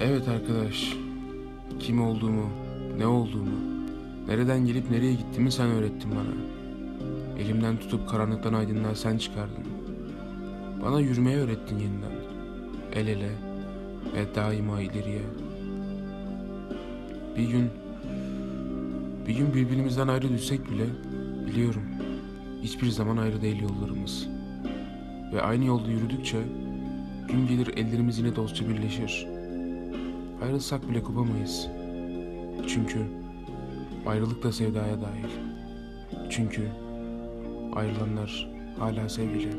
Evet arkadaş. Kim olduğumu, ne olduğumu, nereden gelip nereye gittiğimi sen öğrettin bana. Elimden tutup karanlıktan aydınlığa sen çıkardın. Bana yürümeyi öğrettin yeniden. El ele ve daima ileriye. Bir gün, bir gün birbirimizden ayrı düşsek bile biliyorum. Hiçbir zaman ayrı değil yollarımız. Ve aynı yolda yürüdükçe gün gelir ellerimiz yine dostça birleşir. Ayrılsak bile kopamayız. Çünkü ayrılık da sevdaya dahil. Çünkü ayrılanlar hala sevgili.